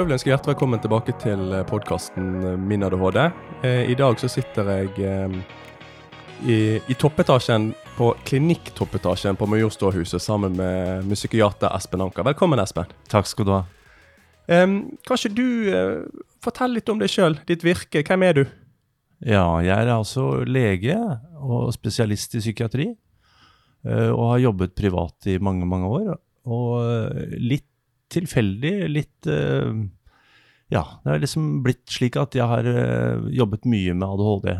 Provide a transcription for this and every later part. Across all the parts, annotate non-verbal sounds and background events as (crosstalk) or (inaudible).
Da vil jeg ønske hjertelig velkommen tilbake til podkasten Min ADHD. Eh, I dag så sitter jeg eh, i, i toppetasjen på klinikktoppettasjen på Majorstuahuset sammen med musikiater Espen Anker. Velkommen, Espen. Takk skal du ha. Um, kan ikke du uh, fortelle litt om deg sjøl, ditt virke. Hvem er du? Ja, jeg er altså lege og spesialist i psykiatri. Og har jobbet privat i mange, mange år. Og litt tilfeldig, litt Ja, det har liksom blitt slik at jeg har jobbet mye med ADHD.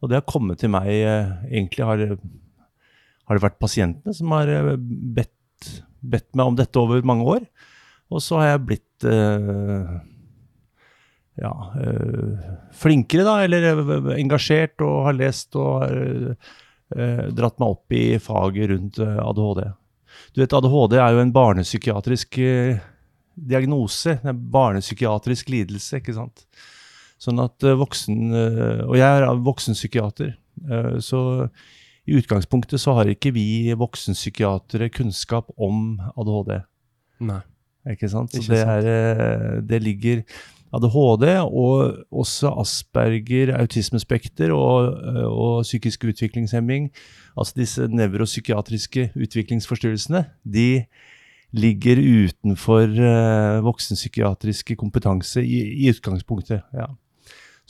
Og det har kommet til meg Egentlig har, har det vært pasientene som har bedt, bedt meg om dette over mange år. Og så har jeg blitt ja, flinkere, da, eller engasjert og har lest og har dratt meg opp i faget rundt ADHD. Du vet, ADHD er jo en barnepsykiatrisk diagnose. Det er en barnepsykiatrisk lidelse, ikke sant. Sånn at voksen Og jeg er voksenpsykiater, så i utgangspunktet så har ikke vi voksenpsykiatere kunnskap om ADHD. Nei. Ikke sant? Så det, er, det ligger ADHD og også Asperger, autismespekter og, og psykisk utviklingshemming, altså disse nevropsykiatriske utviklingsforstyrrelsene, de ligger utenfor uh, voksenpsykiatriske kompetanse i, i utgangspunktet. ja.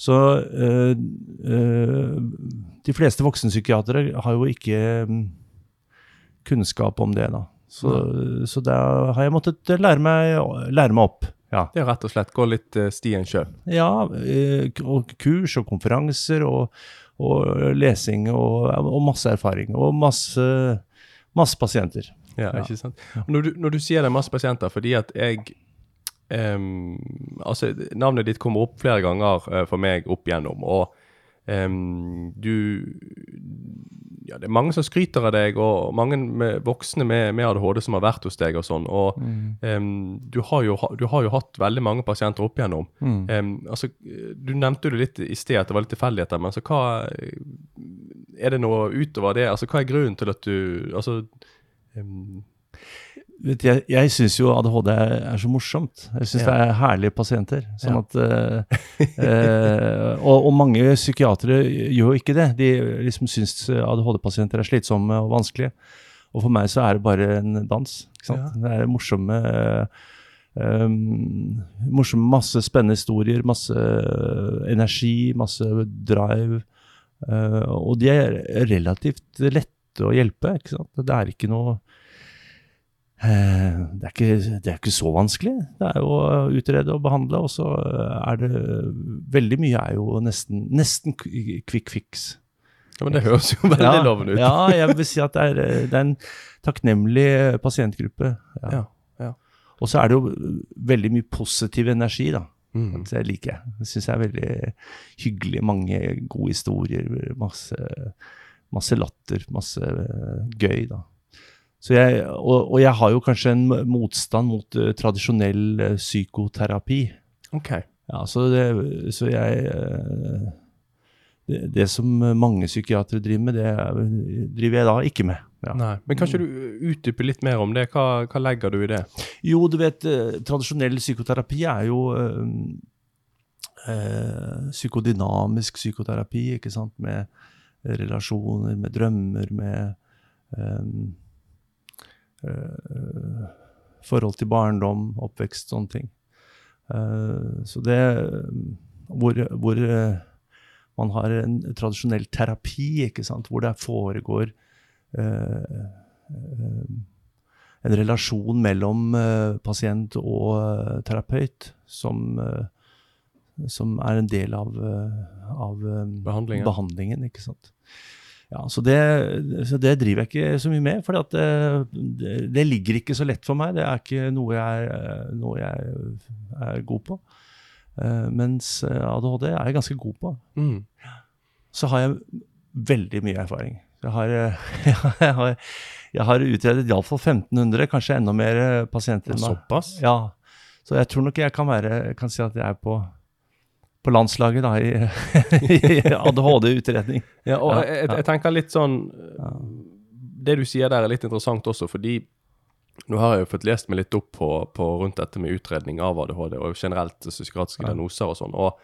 Så uh, uh, de fleste voksenpsykiatere har jo ikke um, kunnskap om det, da. Så, så da har jeg måttet lære meg, lære meg opp. Ja. Det er rett og slett gå litt uh, stien sjøl? Ja, uh, og kurs og konferanser og, og lesing og, og, masse erfaring. Og masse, masse pasienter. Ja, ikke sant. Når du, når du, sier det er masse pasienter, fordi at jeg um, Altså, navnet ditt kommer opp flere ganger for meg opp igjennom, og um, du ja, det er mange som skryter av deg, og mange med, voksne med, med, ADHD som har vært hos deg og sånn. Og mm. um, du, har jo, du, har jo, hatt veldig mange pasienter opp igjennom. Mm. Um, altså, du nevnte jo litt i sted at det var litt tilfeldigheter, men altså, hva Er det noe utover det? Altså, hva er grunnen til at du Altså Vet, jeg jeg syns jo ADHD er, så morsomt. Jeg syns ja. det er herlige pasienter. Sånn ja. at, uh, uh, og, og, mange psykiatere gjør jo ikke det. De liksom syns ADHD-pasienter er slitsomme og vanskelige. Og for meg så er det bare en dans. Ja. Det er morsomme um, morsomme, Masse spennende historier, masse energi, masse drive. Uh, og de er relativt lette å hjelpe. ikke sant? Det er ikke noe Eh, det er, ikke, det er, ikke, så vanskelig. Det er jo å utrede og behandle, og så er det Veldig mye er jo nesten, nesten quick fix. Ja, Men det høres jo veldig ja, lovende ut. ja, jeg vil si at det er, det er en takknemlig pasientgruppe. Ja. Ja, ja. Og så er det jo veldig mye positiv energi, da. Mm. Det liker jeg. Det syns jeg er veldig hyggelig. Mange gode historier. Masse, masse latter, masse gøy, da. Jeg, og, og, jeg har jo kanskje en motstand mot uh, tradisjonell uh, psykoterapi. Ok. Ja, så, det, så jeg uh, det, det, som mange psykiatere driver med, det driver jeg da ikke med. Ja. Nei, Men kan ikke du utdype litt mer om det? Hva, hva, legger du i det? Jo, du vet, tradisjonell psykoterapi er jo psykodynamisk psykoterapi, ikke sant, med relasjoner, med drømmer, med forhold til barndom, oppvekst, sånne ting. Eh, så det hvor, hvor eh, man har en tradisjonell terapi, ikke sant? hvor det foregår en relasjon mellom pasient og terapeut som, som er en del av, av behandlingen. behandlingen. ikke sant? Ja, så det, så det, driver jeg ikke så mye med, for det, det, det, ligger ikke så lett for meg. Det er ikke noe jeg, noe jeg er god på. Mens ADHD er jeg ganske god på. Mm. Så har jeg veldig mye erfaring. (laughs) Jeg har, jeg har, jeg har utredet iallfall 1500, kanskje enda mer pasienter. Såpass? Ja, Så jeg tror nok jeg kan, være, kan si at jeg er på på landslaget da, i, (laughs) (laughs) i ADHD-utredning. Ja, og ja, jeg, jeg, tenker litt sånn Det du sier der, er litt interessant også, fordi Nå har jeg jo fått lest meg litt opp på, på rundt dette med utredning av ADHD og generelt psykiatriske diagnoser og sånn. Og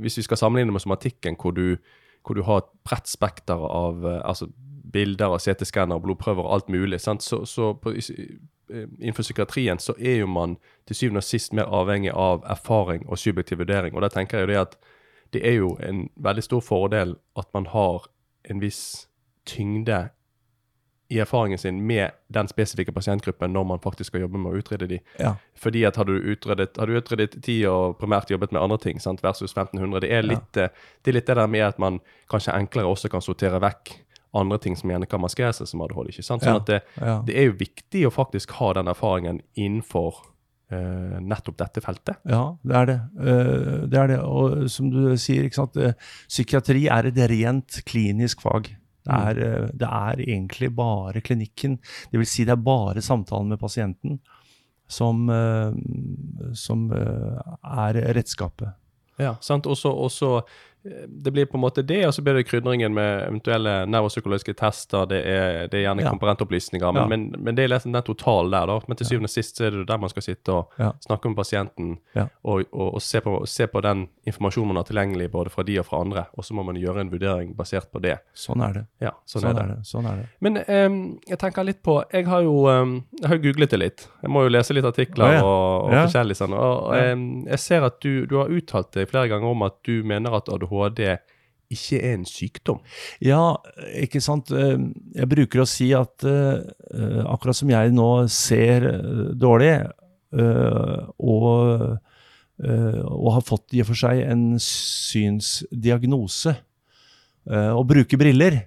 hvis vi skal sammenligne med somatikken, hvor du, hvor du har et bredt spekter av eh, altså bilder av CT-skanner, blodprøver og alt mulig, sant? så, så på, innenfor psykiatrien så er jo man til syvende og sist mer avhengig av erfaring og subjektiv vurdering. Og da tenker jeg jo det at det er jo en veldig stor fordel at man har en viss tyngde i erfaringen sin med den spesifikke pasientgruppen når man faktisk skal jobbe med å utrede de. Ja. Fordi at har du utredet, har du utredet 10 og primært jobbet med andre ting sant, versus 1500, det er, litt, eh, det er litt det der med at man kanskje enklere også kan sortere vekk andre ting som gjerne kan maskere seg som ADHD. ikke sant? Sånn at det, Ja. det er jo viktig å faktisk ha den erfaringen innenfor uh, nettopp dette feltet. Ja, det er det. Uh, det er det. Og som du sier, ikke sant? eh, psykiatri er et rent klinisk fag. Det Mm. er, det er egentlig bare klinikken. Det vil si det er bare samtalen med pasienten som, som er redskapet. Ja, sant? Og så, og så, eh, det blir på en måte det, og så blir det krydringen med eventuelle nevropsykologiske tester, det er, det er gjerne Ja. komponentopplysninger, men, Ja. men, men det er liksom den totalen der, da. Men til syvende og sist så er det der man skal sitte og Ja. snakke med pasienten, og, og, og se, på, se på den informasjonen man har tilgjengelig, både fra de og fra andre, og så må man gjøre en vurdering basert på det. Sånn er det. Ja, sånn, Sånn er det. er det. Sånn er det. Men um, jeg tenker litt på Jeg har jo um, jeg har googlet det litt. Jeg må jo lese litt artikler ja. og, forskjellig sånn. Og ehm, jeg ser at du, du har uttalt deg flere ganger om at du mener at ADHD ikke er en sykdom. Ja, ikke sant. Eh, Jeg bruker å si at eh, akkurat som jeg nå ser eh, dårlig, og, og har fått i og for seg en synsdiagnose, og bruker briller,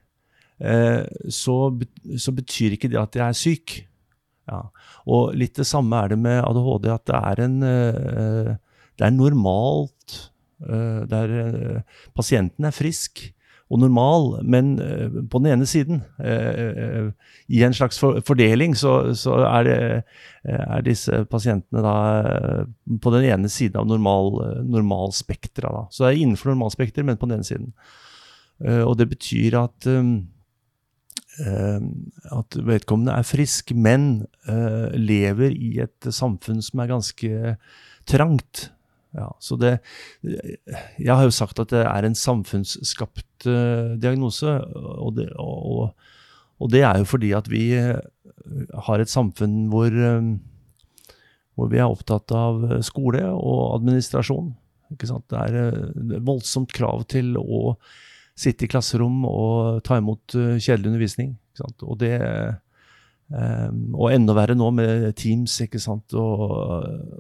så, så betyr ikke det at jeg er syk. Ja. Og litt det samme er det med ADHD, at det er en Det er normalt. Eh, Det er, eh, pasienten er frisk og normal, men eh, på den ene siden, i en slags fordeling, så, så er, det, er disse pasientene da på den ene siden av normal, normalspektra. Så det er innenfor normalspekter, men på den ene siden. Og det betyr at at vedkommende er frisk, men lever i et samfunn som er ganske trangt. Ja, så det, jeg har jo sagt at det er en samfunnsskapt eh, diagnose, og det, og, og det er jo fordi at vi eh, har et samfunn hvor, eh, hvor vi er opptatt av skole og administrasjon. Ikke sant? Det er voldsomt krav til å sitte i klasserom og ta imot kjedelig undervisning. Og det Um, og enda verre nå med Teams, ikke sant. Og,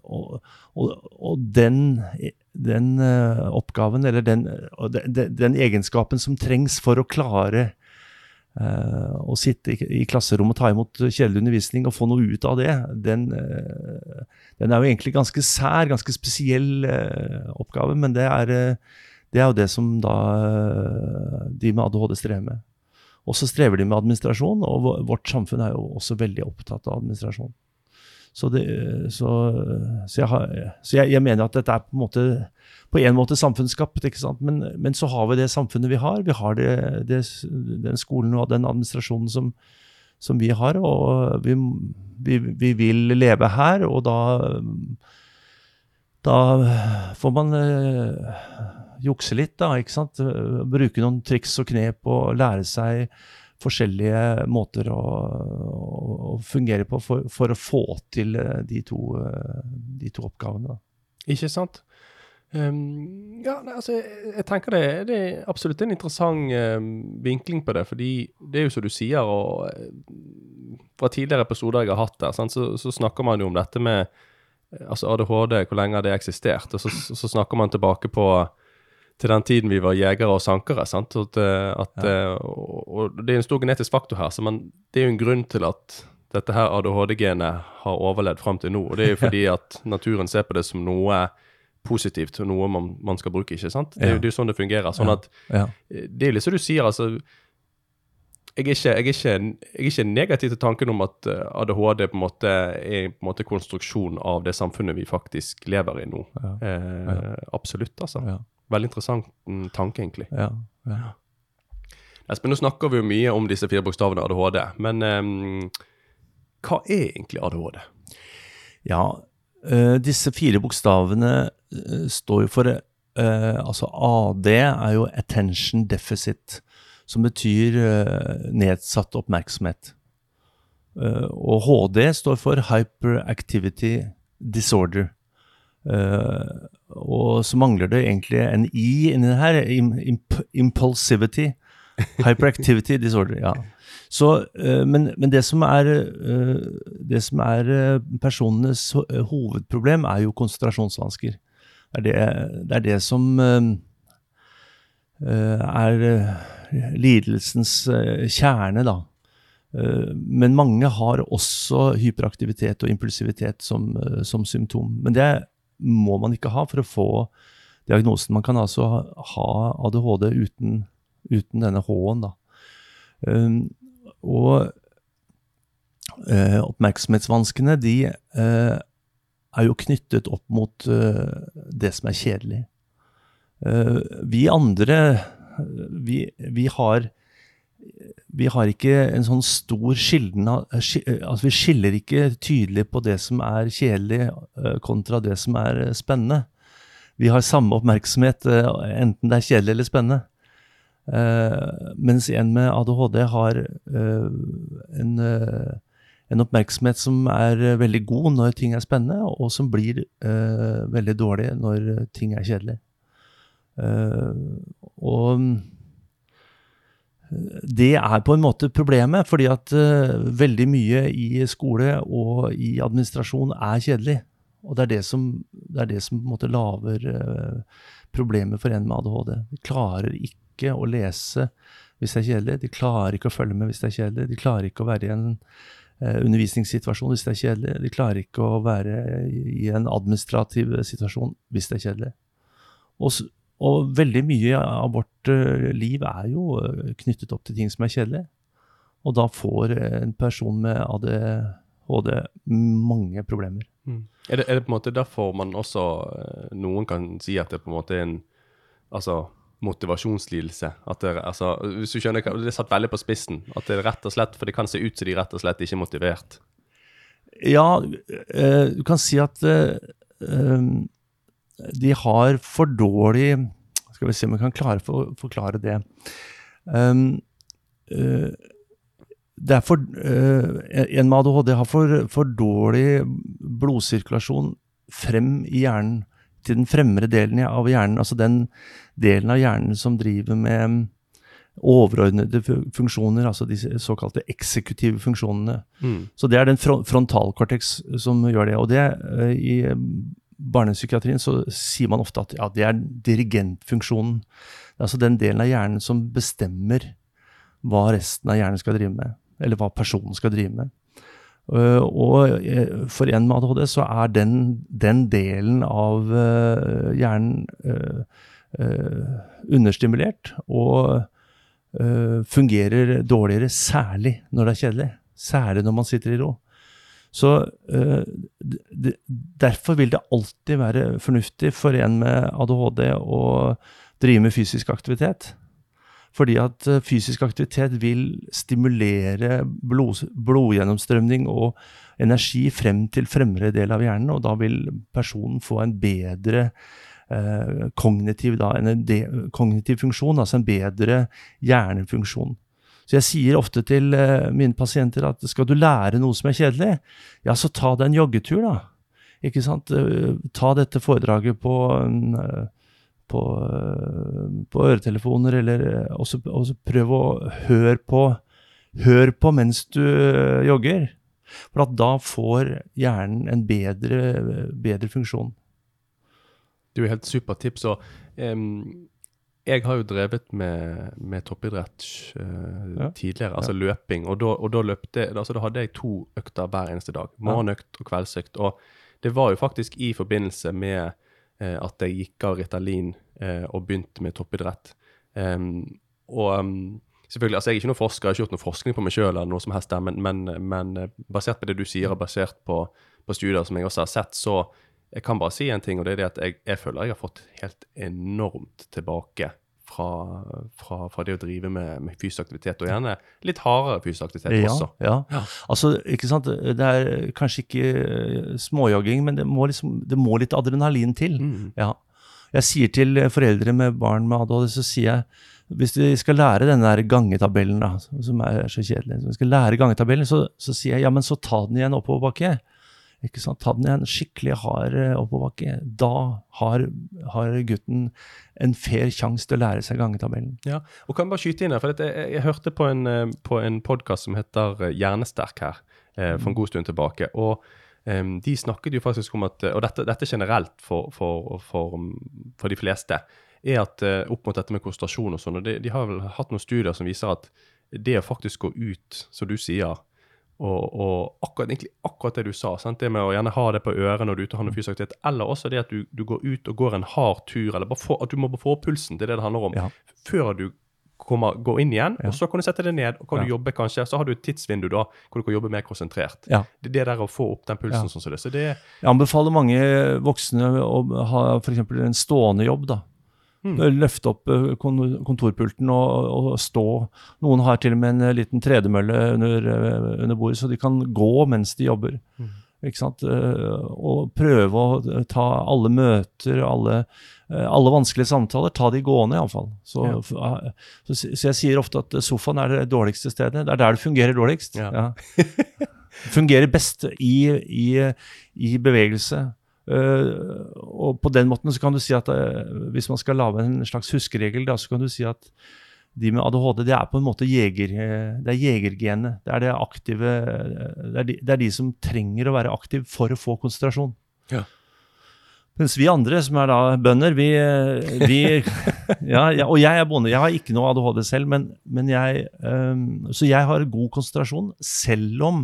og, og, og den, den eh, oppgaven, eller den, og de- de- den egenskapen som trengs for å klare uh, å sitte i, i klasserommet og ta imot kjedelig undervisning og få noe ut av det, den, uh, den er jo egentlig ganske sær, ganske spesiell uh, oppgave. Men det er, det er jo det som da de med ADHD strever med. Og så strever de med administrasjon, og vårt samfunn er jo også veldig opptatt av administrasjon. Så, det, så, så, jeg, har, så jeg, jeg mener at dette er på en måte, på en måte samfunnsskapt? Men, men så har vi det samfunnet vi har. Vi har det, det, den skolen og den administrasjonen som, som vi har, og vi, vi, vi vil leve her, og da da får man eh, jukse litt, da, ikke sant? Bruke noen triks og knep og lære seg forskjellige måter å, å, fungere på for, for å få til eh, de to, eh, de to oppgavene. Da. Ikke sant? Um, ja, nei, altså, jeg, jeg tenker det, det er absolutt en interessant um, vinkling på det. Fordi det er jo som du sier, og fra tidligere episoder jeg har hatt der, sant, så, så snakker man jo om dette med eh, altså ADHD, hvor lenge har det eksistert? Og så, så snakker man tilbake på til den tiden vi var jegere og sankere. sant? At, eh, at, ja. og, og det er en stor genetisk faktor her, så man, det er jo en grunn til at dette her ADHD-genet har overlevd fram til nå. Og det er jo (laughs) fordi at naturen ser på det som noe positivt og noe man, man skal bruke. ikke sant? Det er jo det er sånn det fungerer. sånn at Ja. eh, Det er litt som du sier, altså jeg er, ikke, jeg, er ikke, jeg er ikke negativ til tanken om at eh, ADHD på en måte er på en måte konstruksjon av det samfunnet vi faktisk lever i nå. Ja. Eh, Absolutt, altså. Ja. Veldig interessant mm, tanke, egentlig. Ja. Ja. Espen, nå snakker vi jo mye om disse fire bokstavene ADHD, men um, hva er egentlig ADHD? Ja, uh, disse fire bokstavene uh, står jo for uh, Altså AD er jo attention deficit, som betyr nedsatt oppmerksomhet. Og HD står for hyperactivity disorder. Eh, og så mangler det egentlig en I inni her. Imp, impulsivity. (laughs) Hyperactivity disorder, ja. Så, uh, men, men det som er, uh, det som er personenes hovedproblem, er jo konsentrasjonsvansker. Det er det, det, er det som er lidelsens kjerne, da. Men mange har også hyperaktivitet og impulsivitet som, som symptom. Men det må man ikke ha for å få diagnosen. Man kan altså ha, ADHD uten, uten denne H-en. Um, og eh, oppmerksomhetsvanskene, de eh, er jo knyttet opp mot eh, det som er kjedelig. Vi andre, vi, vi har vi har ikke en sånn stor skilden av Altså, vi skiller ikke tydelig på det som er kjedelig eh, kontra det som er eh, spennende. Vi har samme oppmerksomhet eh, enten det er kjedelig eller spennende. Eh, mens en med ADHD har eh, en, eh, en oppmerksomhet som er eh, veldig god når ting er spennende, og som blir eh, veldig dårlig når ting er kjedelig. Eh, og det er på en måte problemet, fordi at uh, veldig mye i skole og i administrasjon er kjedelig. Og det er det som, det er det som på en måte lager uh, problemet for en med ADHD. De klarer ikke å lese hvis det er kjedelig, de klarer ikke å følge med hvis det er kjedelig, de klarer ikke å være i en uh, undervisningssituasjon hvis det er kjedelig, de klarer ikke å være i en administrativ situasjon hvis det er kjedelig. Og, og veldig mye av vårt eh, liv er jo eh, knyttet opp til ting som er kjedelige. Og da får eh, en person med ADHD mange problemer. Er det, er det på en måte derfor man også Noen kan si at det på en måte er en altså, motivasjonslidelse? At det, altså, hvis du skjønner, Det er satt veldig på spissen. At det er rett og slett, For det kan se ut som de rett og slett ikke er motivert. Ja, eh, du kan si at eh, de har for dårlig Skal vi se om vi kan klare for, forklare det. Um, uh, det er for, uh, en med ADHD har for, for dårlig blodsirkulasjon frem i hjernen, til den fremre delen av hjernen, altså den delen av hjernen som driver med overordnede funksjoner, altså de såkalte eksekutive funksjonene. Så det er den fron- frontalkortex som gjør det. Og det, eh, i barnepsykiatrien så sier man ofte at ja, det er dirigentfunksjonen. Det er altså den delen av hjernen som bestemmer hva resten av hjernen skal drive med. Eller hva personen skal drive med. Eh, og eh, for en med ADHD så er den, den delen av eh, hjernen understimulert og fungerer dårligere, særlig når det er kjedelig. Særlig når man sitter i ro. Så eh, derfor vil det alltid være fornuftig for en med ADHD å drive med fysisk aktivitet. Fordi at eh, fysisk aktivitet vil stimulere blod, blodgjennomstrømning og energi frem til fremre del av hjernen, og da vil personen få en bedre eh, kognitiv, da, en de, kognitiv funksjon, altså en bedre hjernefunksjon. Så jeg sier ofte til eh, mine pasienter at skal du lære noe som er kjedelig, ja, så ta deg en joggetur, da. Ikke sant? Eh, Ta dette foredraget på, eh, på, på øretelefoner, eller også, også prøv å høre på, hør på mens du jogger. For at da får hjernen en bedre, bedre funksjon. Det er jo helt supert tips. Og em, jeg har jo drevet med, med toppidrett uh, Ja. tidligere, altså løping. Og da, og da løpte altså da hadde jeg to økter hver eneste dag. Morgenøkt og kveldsøkt. Og det var jo faktisk i forbindelse med uh, at jeg gikk av Ritalin uh, og begynte med toppidrett. Um, og um, selvfølgelig, altså Jeg er ikke noen forsker, jeg har ikke gjort noe forskning på meg sjøl, noe som helst der, men, men, men basert på det du sier, og basert på, på studier som jeg også har sett, så jeg kan bare si en ting, og det er det at jeg, jeg føler jeg har fått helt enormt tilbake fra, fra, fra det å drive med, med fysisk aktivitet, og gjerne litt hardere fysisk aktivitet Ja, også. ja. Ja. Altså, ikke sant, det er kanskje ikke eh, småjogging, men det må, liksom, det må litt adrenalin til. Mm. Ja. Jeg sier til foreldre med barn med ADHD, så sier jeg hvis de skal lære den der gangetabellen, da, som er så kjedelig, hvis de skal lære gangetabellen, så, så sier jeg ja, men så ta den igjen en oppoverbakke. Ikke sant? Ta den i en skikkelig hard eh, oppoverbakke. Da har, har gutten en fair sjanse til å lære seg gangetabellen. Ja, og kan jeg bare skyte inn her, for jeg, jeg, jeg hørte på en, eh, på en podkast som heter eh, Hjernesterk her, eh, for en god stund tilbake. og um, de snakket jo faktisk om at, og dette, dette generelt for, for, for, mm, for de fleste, er at opp mot dette med konsentrasjon og sånn, og de, de har vel hatt noen studier som viser at det å faktisk gå ut, som du sier, og, og akkurat, egentlig akkurat det du sa, sant? det med å gjerne ha det på øret når du er ute og har noe fysisk aktivitet, eller også det at du, du går ut og går en hard tur, eller få, at du må få opp pulsen, det er det det handler om, Ja. før du kommer, går inn igjen, Ja. og så kan du sette det ned, og kan Ja. du jobbe kanskje, så har du et tidsvindu da, hvor du kan jobbe mer konsentrert. Det det der å få opp den pulsen sånn som det. Så det, Jeg anbefaler mange voksne å ha f.eks. en stående jobb. da. Mm. Løfte opp eh, kontorpulten og, og stå. Noen har til og med en eh, liten tredemølle under, eh, under bordet, så de kan gå mens de jobber. Mm. Ikke sant? Og prøve å ta alle møter, alle, alle vanskelige samtaler, ta de gående iallfall. Så, Ja. eh, så, så jeg sier ofte at sofaen er det dårligste stedet. Det er der det fungerer dårligst. Ja. fungerer best i, i, i bevegelse. Eh, og på den måten så kan du si at uh, hvis man skal lage en slags huskeregel, da, så kan du si at de med ADHD det er på en måte jeger, uh, det er jegergenet. Det er det aktive det er de, det er de som trenger å være aktiv for å få konsentrasjon. Ja. Mens vi andre, som er da bønder, vi, vi (laughs) ja, ja, Og jeg er bonde. Jeg har ikke noe ADHD selv, men, men jeg um, Så jeg har god konsentrasjon, selv om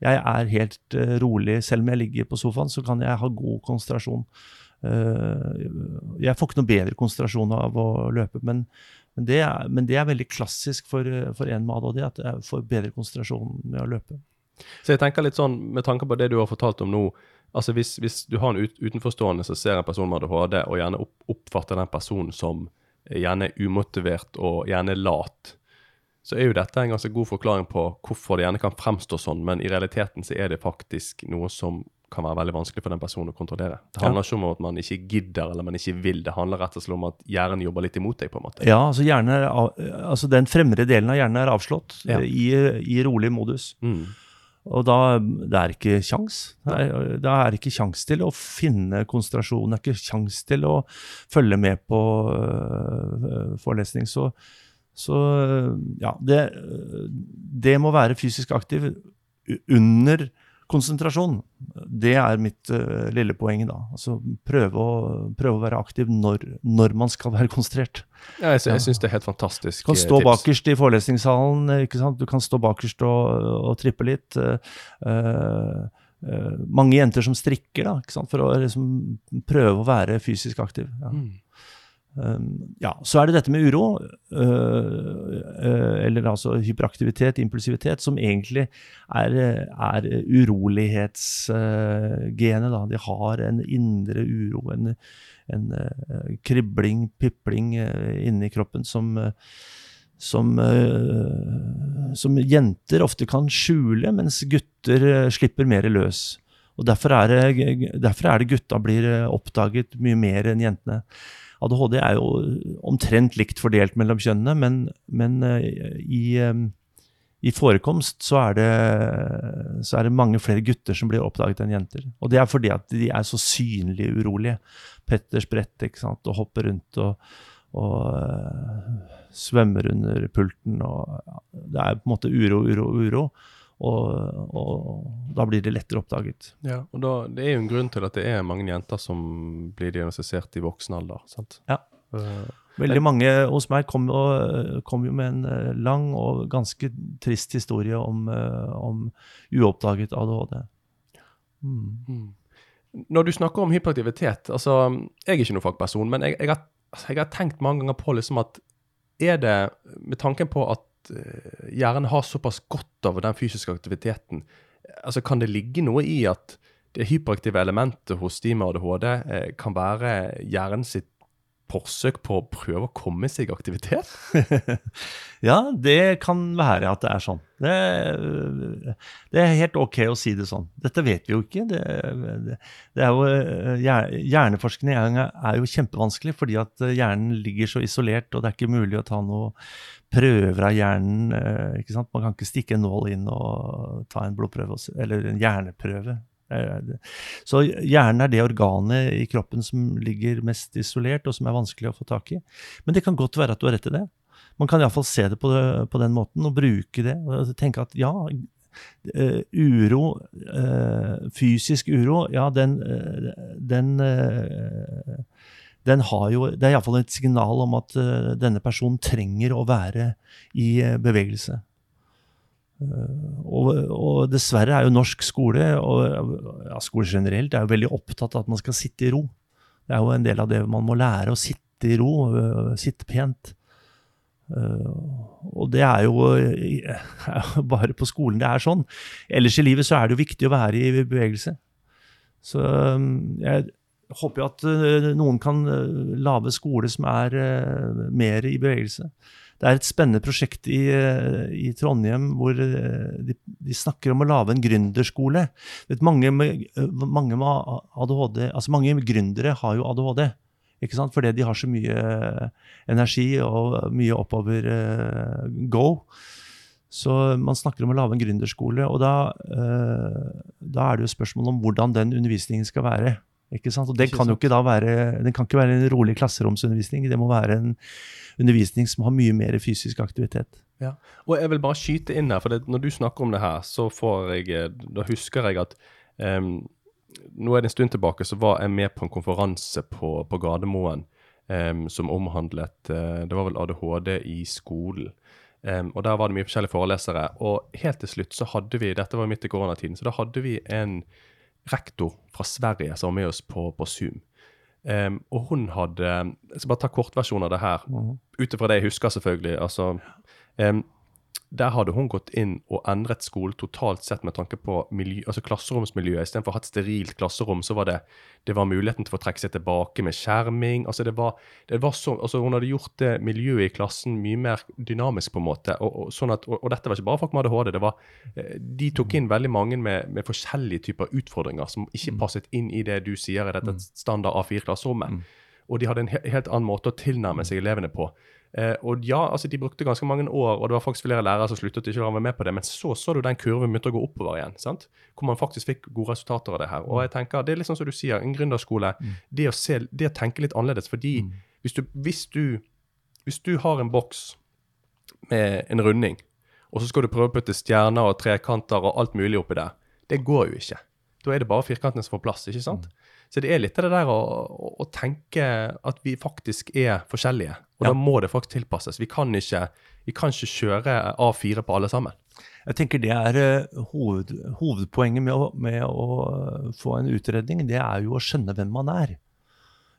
jeg er helt eh, rolig. Selv om jeg ligger på sofaen, så kan jeg ha god konsentrasjon. Eh, jeg får ikke noe bedre konsentrasjon av å løpe, men, men, det, er, men det er veldig klassisk for, eh, for en med ADHD, at jeg får bedre konsentrasjon med å løpe. Så jeg tenker litt sånn, med tanke på det du har fortalt om nå, altså hvis, hvis du har en ut, utenforstående som ser en person med ADHD, og gjerne opp, oppfatter den personen som gjerne er umotivert og gjerne lat, så er jo dette en ganske god forklaring på hvorfor det gjerne kan fremstå sånn, men i realiteten så er det faktisk noe som kan være veldig vanskelig for den personen å kontrollere. Det handler ikke om at man ikke gidder eller man ikke vil, det handler rett og slett om at hjernen jobber litt imot deg, på en måte. Ja, altså, er, altså Den fremre delen av hjernen er avslått Ja. i, i rolig modus. Mm. Og da det er ikke kjangs. Det er, det ikke kjangs til å finne konsentrasjon. Det er ikke kjangs til å følge med på øh, forelesning. Så, så ja, det, det må være fysisk aktiv under konsentrasjon. Det er mitt uh, lille poeng da. Altså prøve å, prøve å være aktiv når, når man skal være konsentrert. Ja, jeg, sy- jeg syns det er helt fantastisk Du kan eh, stå tips. bakerst i forelesningssalen. eh, ikke sant? Du kan stå bakerst og, og trippe litt. Uh, eh, mange jenter som strikker, da, ikke sant? for å liksom prøve å være fysisk aktiv. Ja. Mm. Um, ja, Så er det dette med uro, øh, øh, eller altså hyperaktivitet, impulsivitet, som egentlig er, er urolighetsgenet. da. De har en indre uro, en, en øh, kribling, pipling inni kroppen som som, som jenter ofte kan skjule, mens gutter slipper mer løs. Og Derfor er det, derfor er det gutta blir oppdaget mye mer enn jentene. ADHD er jo omtrent likt fordelt mellom kjønnene, men, men eh, i, eh, i forekomst så er, det, så er det mange flere gutter som blir oppdaget enn jenter. Og det er fordi at de er så synlig urolige. Petter spretter ikke sant, og hopper rundt og, og eh, svømmer under pulten. Og, det er på en måte uro, uro, uro. Og, og da blir det lettere oppdaget. Ja, og da, Det er jo en grunn til at det er mange jenter som blir diagnostisert i voksen alder. sant? Ja. Eh, Veldig mange hos meg kom, og, kom jo med en eh, lang og ganske trist historie om, eh, om uoppdaget ADHD. Mm. mm. Når du snakker om hyperaktivitet altså, Jeg er ikke noen fagperson, men jeg, jeg, har, altså, jeg har tenkt mange ganger på liksom at er det, med tanken på at hjernen har såpass godt av den fysiske aktiviteten, altså kan det ligge noe i at det hyperaktive elementet hos de med ADHD eh, kan være hjernen sitt forsøk på å prøve å komme seg i aktivitet? (laughs) Ja, det kan være at det er sånn. Det, det, er helt ok å si det sånn. Dette vet vi jo ikke. Det, det, det er jo, eh, hjerneforskning er jo kjempevanskelig fordi at eh, hjernen ligger så isolert, og det er ikke mulig å ta noe prøver av hjernen. Eh? Man kan ikke stikke en nål inn og ta en blodprøve, eller en hjerneprøve. Så hjernen er det organet i kroppen som ligger mest isolert, og som er vanskelig å få tak i. Men det kan godt være at du har rett i det. Man kan iallfall se det på, på, den måten og bruke det. og tenke at ja, uh, uro, uh, fysisk uro, ja, den, uh, den den har jo, Det er iallfall et signal om at denne personen trenger å være i bevegelse. Og, og, dessverre er jo norsk skole, og ja, skole generelt, er jo veldig opptatt av at man skal sitte i ro. Det er jo en del av det man må lære, å sitte i ro, sitte pent. Og det (laughs) er jo bare på skolen det er sånn. Ellers i livet så er det jo viktig å være i bevegelse. Så jeg håper jo at noen kan lage skole som er mer i bevegelse. Det er et spennende prosjekt i, eh, i Trondheim hvor eh, de, de, snakker om å lage en gründerskole. Mange med, eh, mange med ADHD, altså mange gründere har jo ADHD. Ikke sant? Fordi de har så mye energi og mye oppover uh, go. Så man snakker om å lage en gründerskole, og da, uh, da er det jo spørsmål om hvordan den undervisningen skal være. Ikke sant? Og det kan jo ikke da være, Den kan ikke være en rolig klasseromsundervisning. Det må være en undervisning som har mye mer fysisk aktivitet. Ja, og jeg vil bare skyte inn her, for det, når du snakker om det her, så får jeg, da husker jeg at um, nå er det en stund tilbake så var jeg med på en konferanse på, på Gardermoen um, som omhandlet uh, Det var vel ADHD i skolen. Um, og Der var det mye forskjellige forelesere. Og helt til slutt så hadde vi Dette var midt i koronatiden, så da hadde vi en rektor fra Sverige som var med oss på, på Zoom. Um, og hun hadde Jeg skal bare ta kortversjonen av det her. Mm. Ut ifra det jeg husker, selvfølgelig. altså um, der hadde hun gått inn og endret skolen totalt sett med tanke på miljø, altså klasseromsmiljøet. Istedenfor å ha et sterilt klasserom, så var det, det var muligheten til å trekke seg tilbake med skjerming. altså det var, det var så, altså Hun hadde gjort det miljøet i klassen mye mer dynamisk, på en måte. Og, og, sånn at, og, og dette var ikke bare folk med ADHD. det var, eh, De tok inn veldig mange med, med forskjellige typer utfordringer som ikke mm. passet inn i det du sier i dette mm. standard A4-klasserommet. Mm. Og de hadde en helt annen måte å tilnærme seg elevene på. Eh, og ja, altså de brukte ganske mange år, og det var faktisk flere lærere som sluttet ikke å være med på det. Men så så du den kurven begynte å gå oppover igjen. sant? Hvor man faktisk fikk gode resultater av det her. Og jeg tenker, Det er litt sånn som du sier, en gründerskole. Mm. Det, å se, det å tenke litt annerledes. fordi mm. hvis, du, hvis, du, hvis du har en boks med en runding, og så skal du prøve å putte stjerner og trekanter og alt mulig oppi der, det går jo ikke. Da er det bare firkantene som får plass. ikke sant? Mm. Så det er litt av det der å, å, å, tenke at vi faktisk er forskjellige. Og ja. da må det faktisk tilpasses. Vi kan ikke, vi kan ikke kjøre A4 på alle sammen. Jeg tenker det er uh, hoved, Hovedpoenget med å, med å, få en utredning, det er jo å skjønne hvem man er.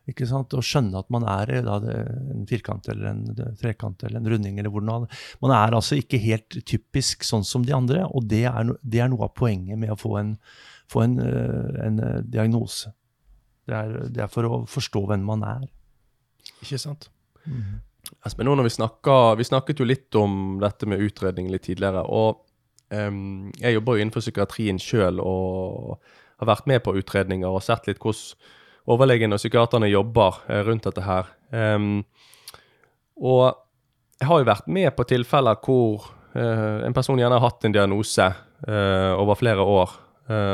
Ikke sant? Å skjønne at man er da, en firkant eller en trekant eller en runding. eller hvordan Man er altså ikke helt typisk sånn som de andre, og det er, det er noe av poenget med å få en, få en, eh, en eh, diagnose. Det er, det er, for å forstå hvem man er. Ikke sant. Mm. Espen, nå når vi, snakker, vi snakket jo litt om dette med utredning litt tidligere. og um, Jeg jobber jo innenfor psykiatrien sjøl og har vært med på utredninger og sett litt hvordan overlegene og psykiaterne jobber uh, rundt dette her. Um, og jeg har jo vært med på tilfeller hvor uh, en person gjerne har hatt en diagnose uh, over flere år Eh,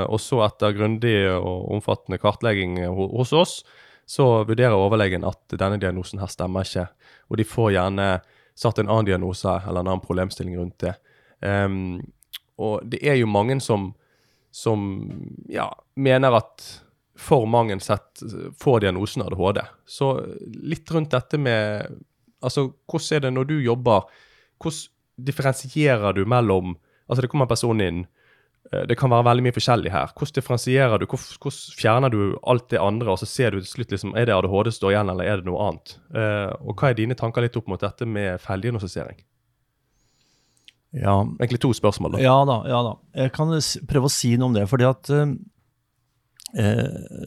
og så etter grundig og omfattende kartlegging hos oss, så vurderer overlegen at denne diagnosen her stemmer ikke. Og de får gjerne satt en annen diagnose eller en annen problemstilling rundt det. Um, og det er jo mange som, som ja, mener at for mange sett får diagnosen ADHD. Så litt rundt dette med Altså, hvordan er det når du jobber Hvordan differensierer du mellom Altså, det kommer en person inn Eh, det kan være veldig mye forskjellig her. Hvordan differensierer du, hvordan fjerner du alt det andre, og så ser du til slutt liksom, er det ADHD står igjen, eller er det noe annet? Uh, og Hva er dine tanker litt opp mot dette med feildiagnostisering? Ja. Egentlig to spørsmål. da. Ja da. ja da. Jeg kan prøve å si noe om det. fordi at uh, eh,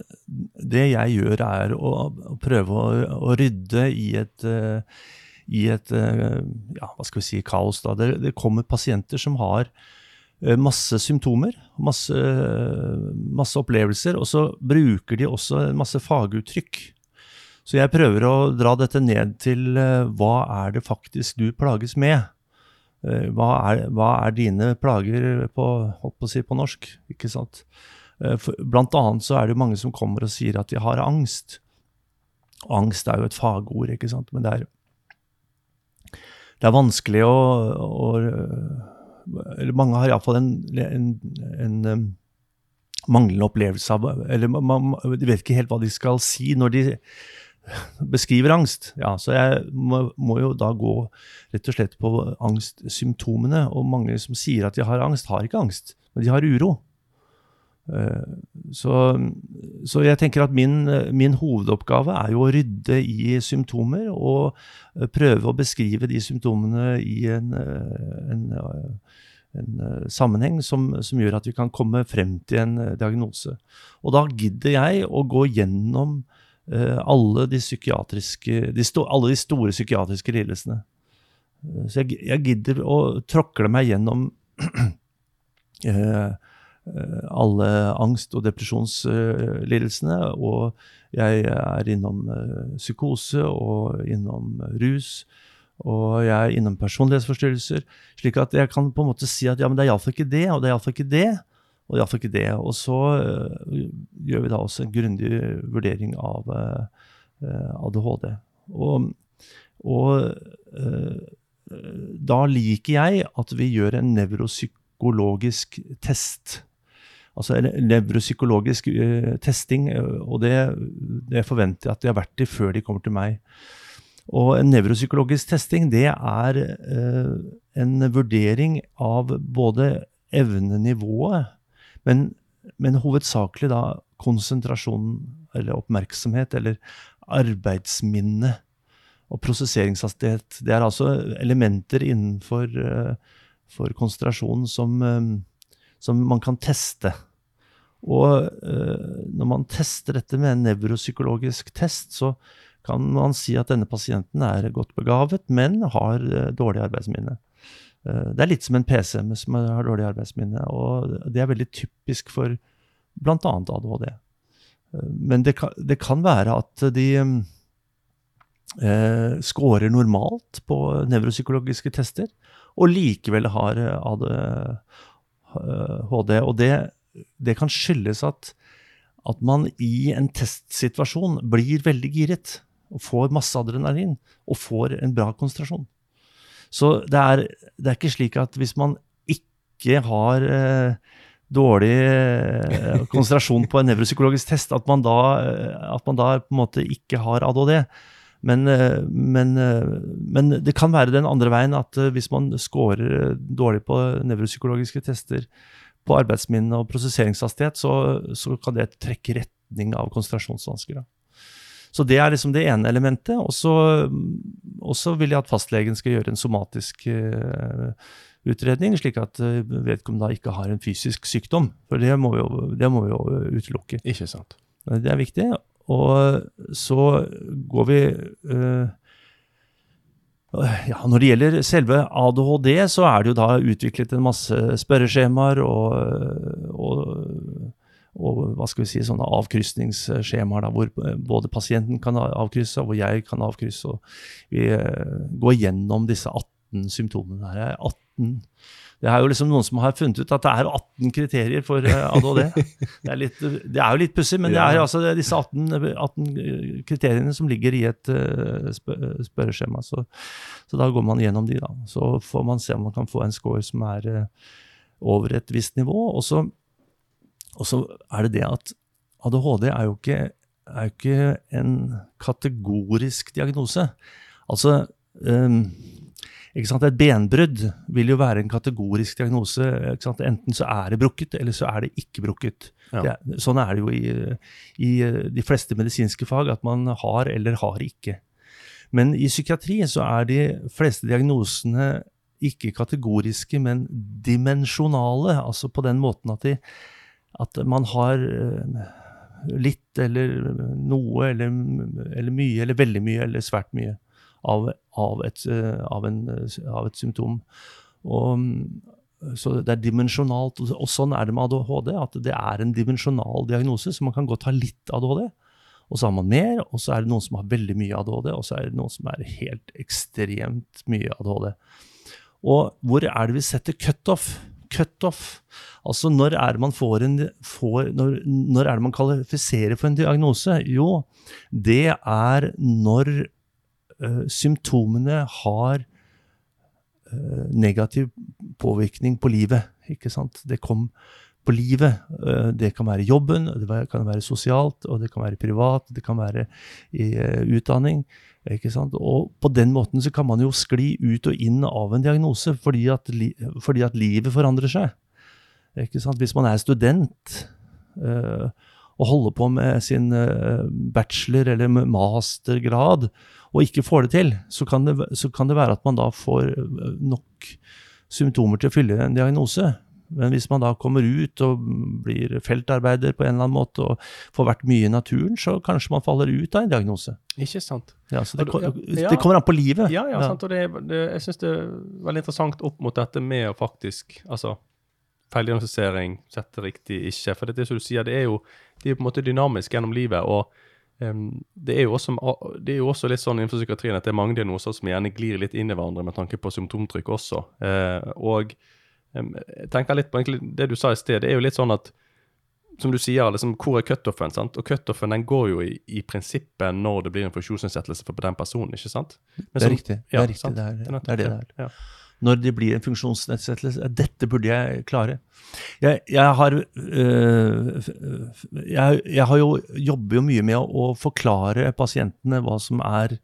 Det jeg gjør, er å, å prøve å, å, rydde i et, uh, i et ja, hva skal vi si, kaos. Da. Det, det kommer pasienter som har masse symptomer, masse, masse, opplevelser, og så bruker de også masse faguttrykk. Så jeg prøver å dra dette ned til hva er det faktisk du plages med? Hva er, hva er dine plager på, på, si, på norsk? ikke sant? For, blant annet så er det mange som kommer og sier at de har angst. Angst er jo et fagord, ikke sant. Men det er, det er vanskelig å, å Eller mange har iallfall en, en, en, en manglende opplevelse av Eller man, de vet ikke helt hva de skal si når de beskriver angst. Ja, så jeg må, må, jo da gå rett og slett på angstsymptomene. Og mange som sier at de har angst, har ikke angst, men de har uro. Eh, så, så, jeg tenker at min, min, hovedoppgave er jo å rydde i symptomer og eh, prøve å beskrive de symptomene i en, eh, en, en sammenheng som, som, gjør at vi kan komme frem til en diagnose. Og da gidder jeg å gå gjennom alle de, de sto, alle de store psykiatriske lidelsene. Så jeg, jeg gidder å tråkle meg gjennom (clears throat) alle angst- og depresjonslidelsene. Og jeg er innom eh, psykose og innom rus. Og jeg er innom personlighetsforstyrrelser. Slik at jeg kan på en måte si at ja, men det er iallfall ikke det, og det er iallfall ikke det. Og det er ikke det. Og så uh, gjør vi da også en grundig vurdering av ADHD. Og, og da liker jeg at vi gjør en nevropsykologisk test altså nevropsykologisk uh, testing, eh, og det, det, forventer jeg at de har vært i før de kommer til meg. Og en nevropsykologisk testing det er uh, en vurdering av både evnenivået, men, men hovedsakelig da konsentrasjonen eller oppmerksomhet eller arbeidsminne og prosesseringshastighet. Det er altså elementer innenfor uh, for konsentrasjon som, som man kan teste. Og øh, når man tester dette med en nevropsykologisk test, så kan man si at denne pasienten er godt begavet, men har øh, dårlig arbeidsminne. Uh, det er litt som en PC som har dårlig arbeidsminne, og det er veldig typisk for bl.a. ADHD. Men det kan, det kan, være at de uh, scorer normalt på nevropsykologiske tester, og likevel har ADHD. Og det det kan skyldes at, at man i en testsituasjon blir veldig giret og får masse adrenalin og får en bra konsentrasjon. Så det er, det er ikke slik at hvis man ikke har eh, dårlig eh, konsentrasjon på en nevropsykologisk test, at man, da, eh, at man, da, på en måte ikke har ADHD. Men, eh, men, eh, men, det kan være den andre veien, at hvis man scorer dårlig på nevropsykologiske tester, på arbeidsminne og prosesseringshastighet, så, så, kan det trekke retning av konsentrasjonsvansker. Så det er liksom det ene elementet. Og så vil jeg at fastlegen skal gjøre en somatisk uh, utredning, slik at uh, vedkommende ikke har en fysisk sykdom. For det må vi jo, det må vi jo utelukke. Ikke sant. Det er viktig. Og så går vi uh, ja, Når det gjelder selve ADHD, så er det jo da utviklet en masse spørreskjemaer og, og, og hva skal vi si, sånne avkrysningsskjemaer hvor både pasienten kan avkrysse, og hvor jeg kan avkrysse. og Vi eh, går gjennom disse 18 symptomene. Her er 18 det er jo liksom noen som har funnet ut at det er 18 kriterier for eh, ADHD. (laughs) Det er, litt, det er jo litt pussig, men det er altså disse 18, 18, kriteriene som ligger i et uh, spørreskjema. Så, så, da går man gjennom de, da. Så får man se om man kan få en score som er over et visst nivå. Og så, og så er det det at ADHD er jo ikke, er jo ikke en kategorisk diagnose. Altså um, et benbrudd vil jo være en kategorisk diagnose. Enten så er det brukket, eller så er det ikke brukket. Ja. Det sånn er det jo i, i, de fleste medisinske fag, at man har eller har ikke. Men i psykiatri så er de fleste diagnosene ikke kategoriske, men dimensjonale. Altså på den måten at, de, at man har litt eller noe eller, eller mye eller veldig mye eller svært mye av, av, et, eh, av, en, av et, symptom. Og, så det er dimensjonalt. Og sånn er det med ADHD, at det er en dimensjonal diagnose, så man kan godt ha litt ADHD. Og så har man mer, og så er det noen som har veldig mye ADHD, og så er det noen som er helt ekstremt mye ADHD. Og hvor er det vi setter cutoff? Cutoff. Altså når er det man får en får, når, når, er det man kvalifiserer for en diagnose? Jo, det er når symptomene har uh, negativ påvirkning på livet. Ikke sant? Det kom på livet. Uh, det kan være jobben, det kan være sosialt, og det kan være privat, det kan være i utdanning. Ikke sant? Og på den måten så kan man jo skli ut og inn av en diagnose fordi at, fordi at livet forandrer seg. Ikke sant? Hvis man er student og holder på med sin øh, bachelor- eller mastergrad og ikke får det til, så kan det, så kan det være at man da får øh, nok symptomer til å fylle en diagnose. Men hvis man da kommer ut og blir feltarbeider på en eller annen måte og får vært mye i naturen, så kanskje man faller ut av en diagnose. Ikke sant. Ja, så det, det kommer an på livet. Ja, ja, sant. Og det, det, jeg syns det er veldig interessant opp mot dette med å faktisk altså, Feildiagnostisering, sette riktig, ikke. For det er som du sier, det er jo, det er på en måte dynamiske gjennom livet. og um, det, er også, det, er jo også, litt sånn innenfor psykiatrien at det er mange diagnoser som gjerne glir litt inn i hverandre med tanke på symptomtrykk også. Uh, og jeg tenker litt på det du sa i sted. Det er jo litt sånn at som du sier, liksom, hvor er cutoffen? sant? Og cutoffen den går jo i, i, prinsippet når det blir en funksjonsnedsettelse for den personen. ikke sant? Men det er som, riktig. Det er, ja, riktig. Det, er, det, er det det er. Ja. Når det blir en funksjonsnedsettelse Dette burde jeg klare. Jeg, jeg har øh, jeg, jeg, har jo, jobber jo mye med å, å forklare pasientene hva som er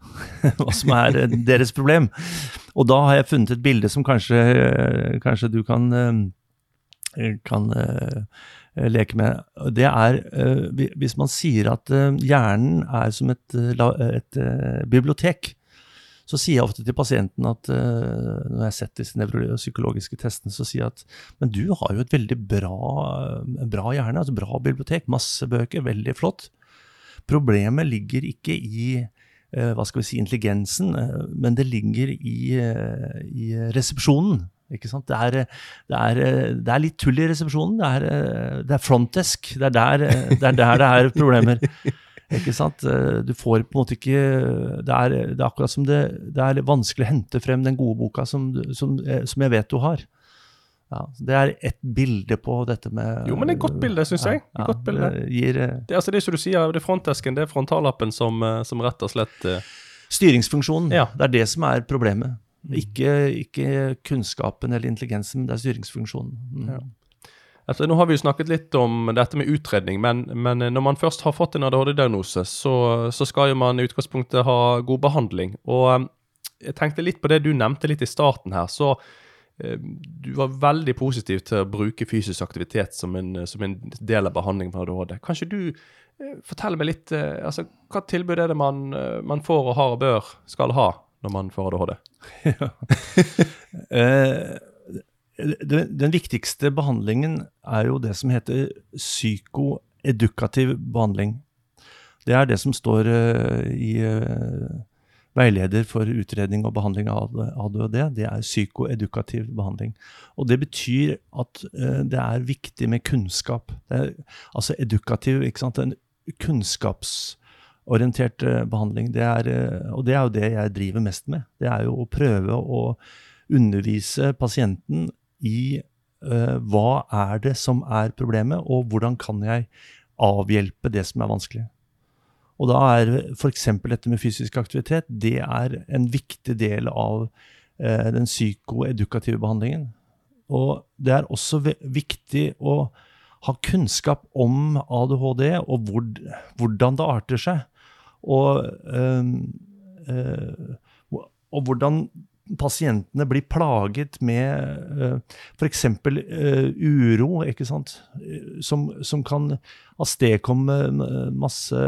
(laughs) hva som er deres problem. Og da har jeg funnet et bilde som kanskje, kanskje du kan, eh, kan eh, leke med. Det er hvis man sier at hjernen er som et, et bibliotek. Så sier jeg ofte til pasienten at når jeg har sett disse nevropsykologiske testene, så sier jeg at men du har jo et veldig bra, bra hjerne, altså bra bibliotek, masse bøker, veldig flott. Problemet ligger ikke i Eh, hva skal vi si, intelligensen, eh, men det ligger i, eh, i resepsjonen. Ikke sant? Det er, det, er, det er, litt tull i resepsjonen. Det er, det er frontdesk. Det er, der, det er der det er problemer. (laughs) Ikke sant? Du får på en måte ikke Det er, akkurat som det, er vanskelig å hente frem den gode boka som, som, som jeg vet du har. Ja, det er ett bilde på dette med Jo, men det er et godt bilde, syns jeg. Ja, godt bilde. Gir, eh, det, altså det som du sier, det er frontesken, det er frontallappen som, eh, som rett og slett uh... Styringsfunksjonen. Ja. Det er det som er problemet. Mm. Ikke, ikke, kunnskapen eller intelligensen, men det er styringsfunksjonen. Mm. Ja. Altså, nå har vi jo snakket litt om dette med utredning, men, men når man først har fått en ADHD-diagnose, så, så, skal jo man i utgangspunktet ha god behandling. Og jeg tenkte litt på det du nevnte litt i starten her. så Eh, du var veldig positiv til å bruke fysisk aktivitet som en, som en del av behandlingen med ADHD. Kanskje du fortelle meg litt eh, altså, Hva tilbud er det man, man, får og har og bør skal ha når man får ADHD? (laughs) Ja. den, (laughs) den viktigste behandlingen er jo det som heter psykoedukativ behandling. Det er det som står i veileder for utredning og behandling av ADHD, det er psykoedukativ behandling. Og Det betyr at uh, det er viktig med kunnskap. Er, altså edukativ, ikke sant? En kunnskapsorientert behandling. Det er, og det er jo det jeg driver mest med. Det er jo å prøve å undervise pasienten i hva er det som er problemet, og hvordan kan jeg avhjelpe det som er vanskelig. Og da er f.eks. dette med fysisk aktivitet det er en viktig del av eh, den psykoedukative behandlingen. Og det er også viktig å ha kunnskap om ADHD og hvor, hvordan det arter seg. Og, øh, øh, og hvordan pasientene blir plaget med uh, f.eks. Uh, uro, ikke sant? Som, som kan avstedkomme masse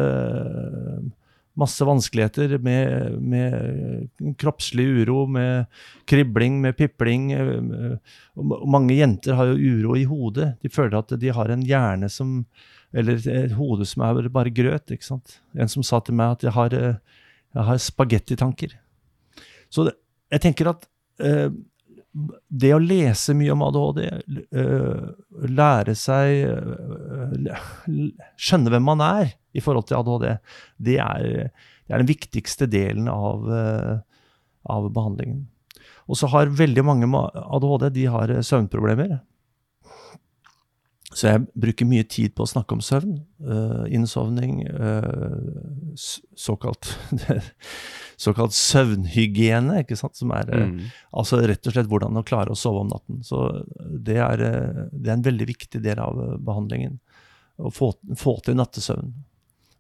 masse vanskeligheter med, med kroppslig uro, med kribling, med pipling. eh, Mange jenter har jo uro i hodet. De føler at de har en hjerne som Eller et hode som er bare grøt. ikke sant? En som sa til meg at jeg har, eh, jeg har spagettitanker. Så det, jeg tenker at eh, det å lese mye om ADHD, eh, lære seg eh, Skjønne hvem man er i forhold til ADHD, det er, det er den viktigste delen av, eh, av behandlingen. Og så har veldig mange med ADHD de har søvnproblemer. Så jeg bruker mye tid på å snakke om søvn. innsovning, såkalt, (laughs) såkalt søvnhygiene, ikke sant? som er eh, Mm. Altså rett og slett hvordan å klare å sove om natten. Så det er, eh, det er en veldig viktig del av eh, behandlingen. Å få, få til nattesøvn.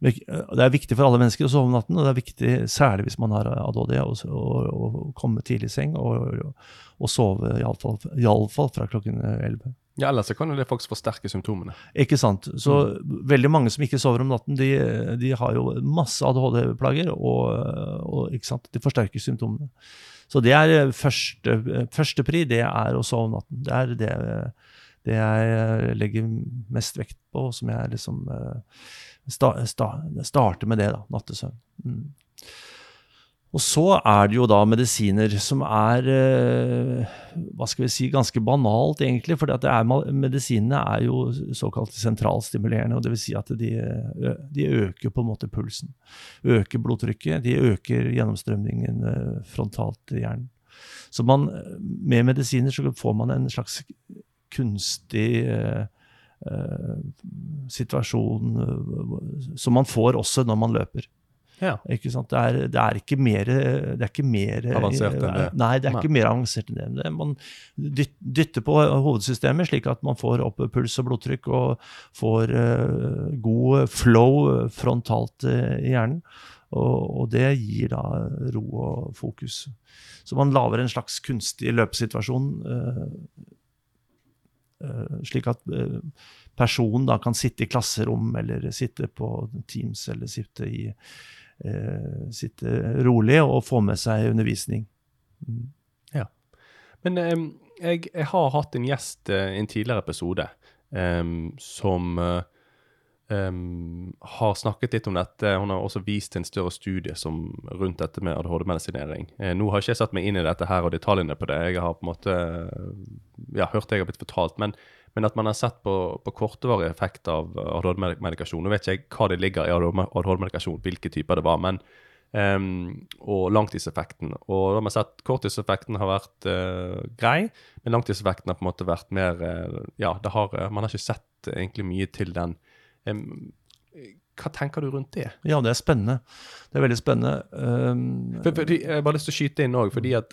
Eh, Det er viktig for alle mennesker å sove om natten, og det er viktig særlig hvis man har ADHD, å komme tidlig i seng og, og, og sove iallfall fall fra klokken 11. Ja, ellers så kan jo det faktisk forsterke symptomene. Ikke sant? Så veldig mange som ikke sover om natten, de, de har jo masse ADHD-plager, og, og ikke sant? de forsterker symptomene. Så det er første, første pri, det er å sove om natten. Det er det, det jeg legger mest vekt på, som jeg liksom eh, sta, sta, starter med det, da. Nattesøvn. Mm. Og så er det jo da medisiner som er eh, hva skal vi si, ganske banalt, egentlig. For medisinene er jo såkalt sentralstimulerende. og vil si at de, de øker på en måte pulsen. Øker blodtrykket. De øker gjennomstrømningen frontalt i hjernen. Så man, med medisiner så får man en slags kunstig eh, situasjon som man får også når man løper. Ja. Ikke sant? Det, er, det er ikke mer, det er ikke mer Avansert enn det. Nei, det er Nei. ikke mer avansert enn det. Man dyt- dytter på hovedsystemet slik at man får opp puls og blodtrykk og får uh, god flow frontalt uh, i hjernen. Og, og det gir da ro og fokus. Så man lager en slags kunstig løpesituasjon uh, eh, slik at eh, personen da kan sitte i klasserom eller sitte på Teams eller sitte, i, eh, sitte rolig og få med seg undervisning. Mm. Men em, jeg, jeg har hatt en gjest eh, i en tidligere episode som em, har snakket litt om dette. Hun har også vist en større studie som, rundt dette med ADHD-medisinering. Eh, nå har ikke jeg satt meg inn i dette her og detaljene på det. Jeg har på en måte ja, hørt det jeg har blitt fortalt. Men, men at man har sett på, på kortvarig effekt av ADHD-medikasjon. Nå vet ikke jeg hva det ligger i ADHD-medikasjon, hvilke typer det var. men Um, og langtidseffekten. Og da har man sett korttidseffekten har vært uh, grei, men langtidseffekten har på en måte vært mer uh, Ja, har, man har ikke sett egentlig mye til den. Hva tenker du rundt det? Ja, det er spennende. Det er veldig spennende. Um, For, for, jeg har bare lyst til å skyte inn òg, fordi at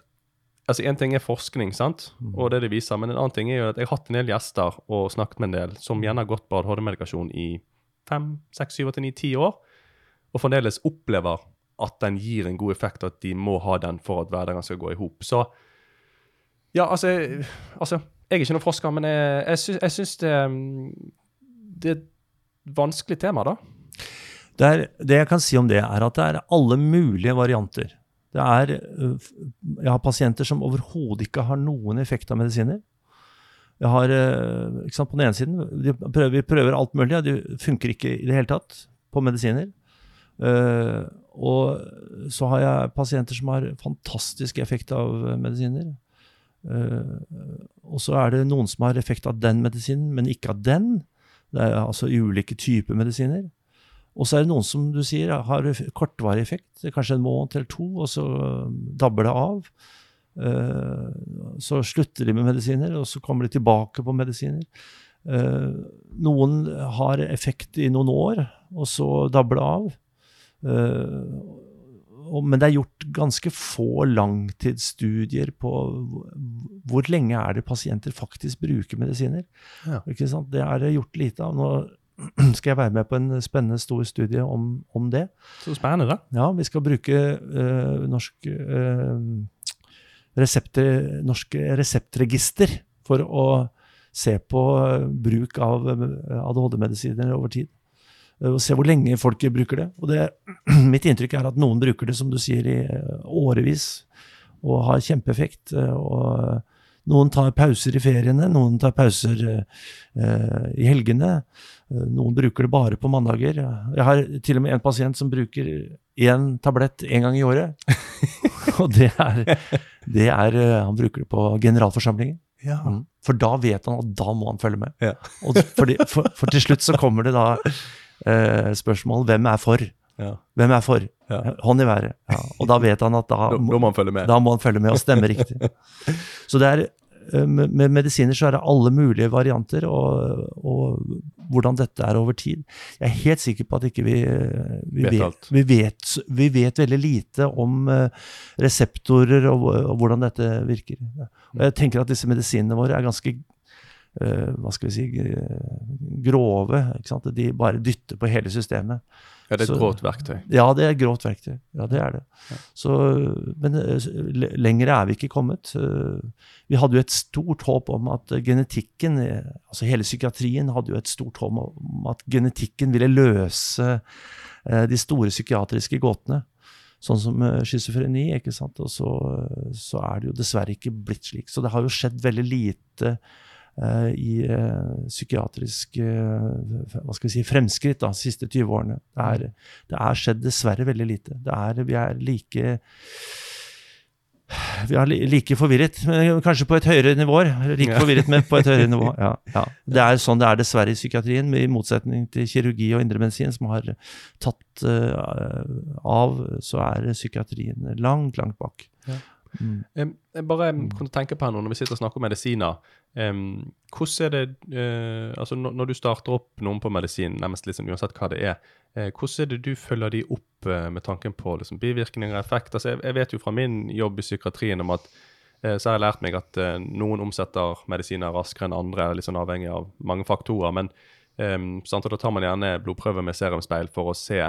altså En ting er forskning, sant? og det det viser, men en annen ting er jo at jeg har hatt en del gjester og snakket med en del som gjerne har gått på ADHD-medikasjon i fem, seks, syv, åtte, ni, ti år, og fremdeles opplever at den gir en god effekt, at de må ha den for at hverdagen skal gå i hop. Så ja, altså, altså Jeg er ikke noen forsker, men jeg, jeg, syns, jeg syns det, mm, det et vanskelig tema, da. Det, er, det jeg kan si om det, er at det er alle mulige varianter. Det er, øh, jeg har pasienter som overhodet ikke har noen effekt av medisiner. Jeg har, øh, ikke sant, På den ene siden de prøver, vi prøver alt mulig, og det funker ikke i det hele tatt på medisiner. Uh, og så har jeg pasienter som har fantastisk effekt av medisiner. Uh, og så er det noen som har effekt av den medisinen, men ikke av den. Det er altså ulike typer medisiner. Og så er det noen som du sier har kortvarig effekt, kanskje en måned eller to, og så dabber det av. Eh, så slutter de med medisiner, og så kommer de tilbake på medisiner. Eh, noen har effekt i noen år, og så dabber det av. Men det er gjort ganske få langtidsstudier på hvor- lenge er det pasienter faktisk bruker medisiner. Ja. Det er det gjort lite av. Nå (clears throat) skal jeg være med på en spennende stor studie om, om det. Så spennende, da. Ja, vi skal bruke øh, norsk, øh, resepter, norsk reseptregister for å se på bruk av eh, ADHD-medisiner over tid. Eh, og se hvor lenge folk bruker det. Og det, (clears throat) mitt inntrykk er at noen bruker det, som du sier, i eh, årevis og har kjempeeffekt. eh, og noen tar pauser i feriene, noen tar pauser eh, i helgene. Noen bruker det bare på mandager. Jeg har til og med en pasient som bruker én tablett én gang i året. (laughs) og det er, det er Han bruker det på generalforsamlingen. Ja. Mm. For da vet han at da må han følge med. Ja. Og fordi, for, for til slutt så kommer det da eh, spørsmål hvem er for? Ja. Hvem er for? Ja. Hånd i været. Ja. Og da vet han at da, Da, må han følge med. da må han følge med og stemme riktig. (laughs) Så det er, eh, med med medisiner så er det alle mulige varianter, og, og hvordan dette er over tid. Jeg er helt sikker på at ikke vi, eh, vi, Vet vet, vi, vet, vi vet veldig lite om eh, reseptorer og, og hvordan dette virker. Og jeg tenker at disse medisinene våre er ganske hva skal vi si, eh, grove. De bare dytter på hele systemet. Ja, det er et Så- grovt verktøy. Ja, det er et grovt verktøy. Ja, det er det. Så, men eh, lenger er vi ikke kommet. Eh, Vi hadde jo et stort håp om at eh, genetikken, eh, altså hele psykiatrien hadde jo et stort håp om at genetikken ville løse eh, de store psykiatriske gåtene. Sånn som eh, schizofreni, ikke sant. Og så, eh, så er det jo dessverre ikke blitt slik. Så det har jo skjedd veldig lite eh, i eh, psykiatrisk eh, hva skal vi si, fremskritt da, de siste 20 årene. Det er, det er skjedd dessverre veldig lite. Det er, vi er like vi er like forvirret, men kanskje på et høyere nivå. Like Ja. forvirret, men på et høyere nivå. (laughs) Ja, ja. Det er sånn det er dessverre i psykiatrien, i motsetning til kirurgi og indremedisin, som har tatt uh, av, så er psykiatrien langt, langt bak. Ja. Mm. Jeg bare kunne tenke på her nå, når vi sitter og snakker om medisiner. Em, hvordan er det uh, altså når, når du starter opp noen på medisin, nærmest liksom uansett hva det er, uh, hvordan er det du følger de opp uh, med tanken på liksom, bivirkninger og effekt? Altså, jeg, jeg vet jo fra min jobb i psykiatrien om at så har jeg lært meg at noen omsetter medisiner raskere enn andre, litt sånn avhengig av mange faktorer. Men um, da tar man gjerne blodprøve med serumspeil for å se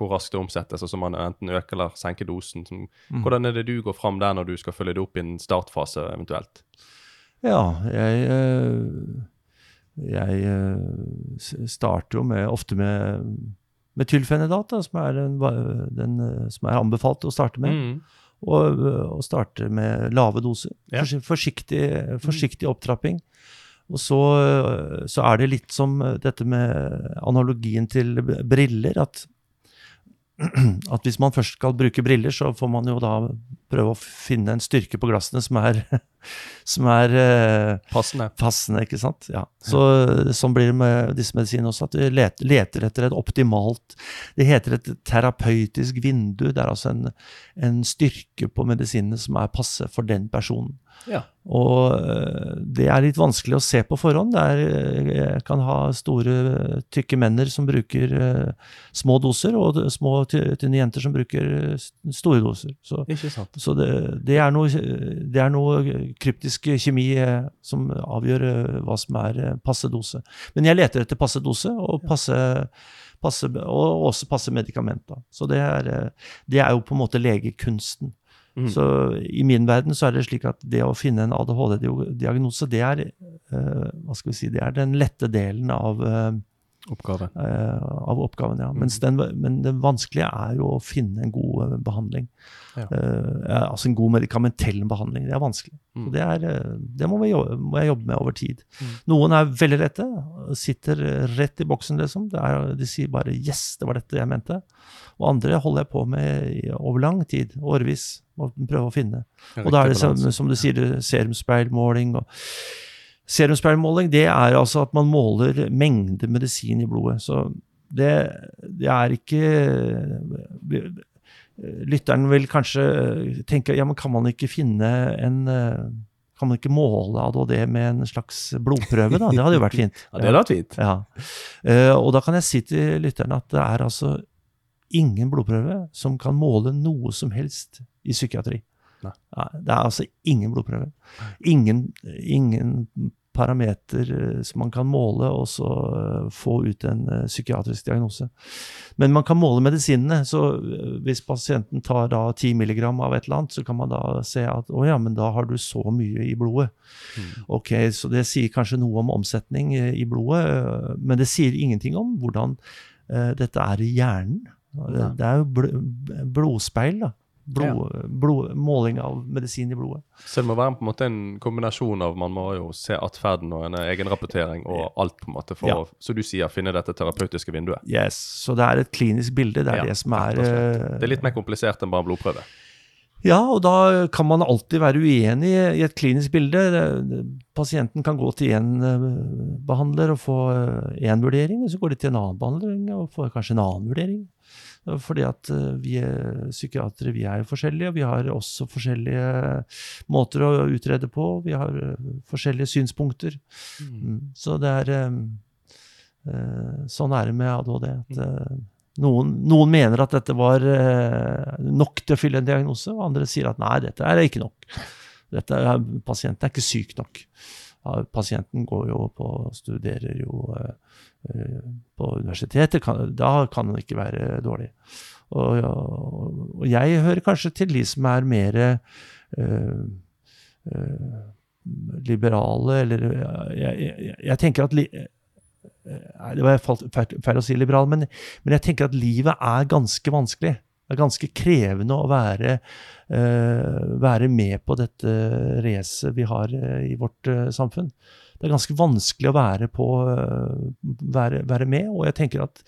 hvor raskt det omsettes, altså så man enten øker eller senker dosen. Som, Hvordan er det du går fram der når du skal følge det opp i en startfase eventuelt? Ja, jeg eh, Jeg eh, starter jo med, ofte med, med tylfenidat, som, er eh, som er anbefalt å starte med. Mm. Og, og starte med lave doser. Ja. Forsiktig, forsiktig opptrapping. Og så, så er det litt som dette med analogien til briller, at, (clears throat) at hvis man først skal bruke briller, så får man jo da prøve å finne en styrke på glassene som er, (laughs) som er eh, Passende. passende, ikke sant? Ja. Så, sånn blir det med disse medisinene også, at vi leter, leter etter et optimalt Det heter et terapeutisk vindu. Det er altså en, en styrke på medisinene som er passe for den personen. Ja. Og eh, det er litt vanskelig å se på forhånd. Det er, eh, jeg kan ha store, tykke menner som bruker uh, små doser, og små tynne jenter som bruker eh, store doser. Så så det, det, er noe, det er noe kryptisk kjemi eh, som avgjør eh, hva som er eh, passe dose. Men jeg leter etter passe dose og, passe, passe, og også passe medikament. Da. Så det er, det er jo på en måte legekunsten. Mm. Så i min verden så er det slik at det å finne en ADHD-diagnose, det er, hva skal vi si, det er den lette delen av Oppgave. Uh, av oppgaven, ja. Mens den, men det vanskelige er jo å finne en god eh, behandling. Ja. Uh, altså en god medikamentell behandling. Det er vanskelig. Mm. Det, er, det må, jobbe, må jeg jobbe med over tid. Mm. Noen er veldig lette, sitter rett i boksen, liksom. Det er, de sier bare 'yes, det var dette jeg mente'. Og andre holder jeg på med over lang tid, årevis, og prøver å finne. Og da er det som, som du sier, serumspeilmåling og Serumspeilmåling det er altså at man måler mengde medisin i blodet. Så det, det er ikke Lytteren vil kanskje tenke ja, men kan man ikke finne en Kan man ikke måle ADHD med en slags blodprøve, da? Det hadde jo vært fint. (laughs) Ja, det hadde vært fint. Ja. Eh, og da kan jeg si til lytterne at det er altså ingen blodprøve som kan måle noe som helst i psykiatri. Nei. Det er altså ingen blodprøve. Ingen, ingen parameter eh, som man kan måle, og så eh, få ut en eh, psykiatrisk diagnose. Men man kan måle medisinene. så Hvis pasienten tar da 10 milligram av et eller annet, så kan man da se at å ja, men da har du så mye i blodet. Ok, Så det sier kanskje noe om omsetning i blodet, men det sier ingenting om hvordan dette er i hjernen. Det, er jo blodspeil, da. Blod, blod, måling av medisin i blodet. Så det må være på en måte en kombinasjon av Man må jo se atferden og en egenrapportering og alt, på en måte, for Ja. å, så du sier, finne dette terapeutiske vinduet. Yes, Så det er et klinisk bilde. Det er Ja, det som er eh, Det er litt mer komplisert enn bare en blodprøve. Ja, og da kan man alltid være uenig i et klinisk bilde. Pasienten kan gå til én behandler og få én vurdering, og så går de til en annen behandler og får kanskje en annen vurdering. Fordi at eh, vi er psykiatere vi er jo forskjellige, og vi har også forskjellige måter å utrede på. Vi har eh, forskjellige synspunkter. Mm. Så det er eh, eh, Sånn er det med ADHD. At, eh, noen, noen mener at dette var eh, nok til å fylle en diagnose, og andre sier at nei, dette er ikke nok. Dette pasienten er ikke syk nok. Pasienten går jo på studerer jo eh, eh, på universitetet, da kan den ikke være dårlig. Og, og jeg hører kanskje til de som er mer eh, eh, liberale, eller jeg, jeg, jeg tenker at li, det var feil, å si liberal, men, men jeg tenker at livet er ganske vanskelig. Det er ganske krevende å være, være med på dette racet vi har eh, i vårt eh, samfunn. Det er ganske vanskelig å være, på, eh, være, være med, og jeg tenker at,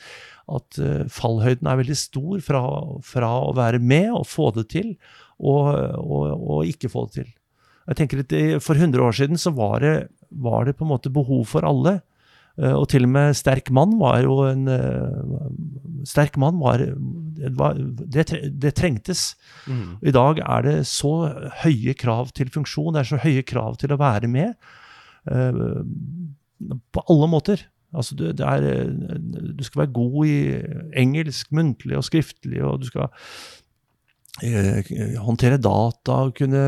at eh, fallhøyden er veldig stor fra, fra å være med og få det til, og, og, og ikke få det til. Jeg tenker at For 100 år siden så var det, var det på en måte behov for alle. Uh, og til og med sterk mann var jo en uh, Sterk mann var, det, det, det, trengtes. Mm. I dag er det så høye krav til funksjon, det er så høye krav til å være med. Uh, på alle måter. Altså, du, er, du skal være god i engelsk, muntlig og skriftlig, og du skal Eh, håndtere data, kunne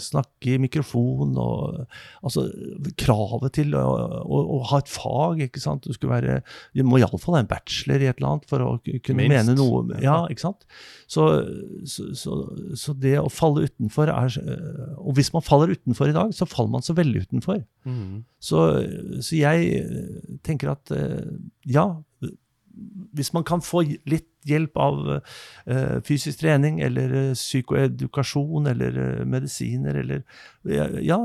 snakke i mikrofon og Altså kravet til å, å, å ha et fag, ikke sant. Du, skal være, du må iallfall ha en bachelor i et eller annet for å kunne Minst. mene noe. Ja, ikke sant. Så, så, så, så det å falle utenfor er Og hvis man faller utenfor i dag, så faller man så veldig utenfor. Mm. Så, så jeg tenker at ja, hvis man kan få litt hjelp av uh, fysisk trening eller uh, psykoedukasjon eller uh, medisiner eller Ja,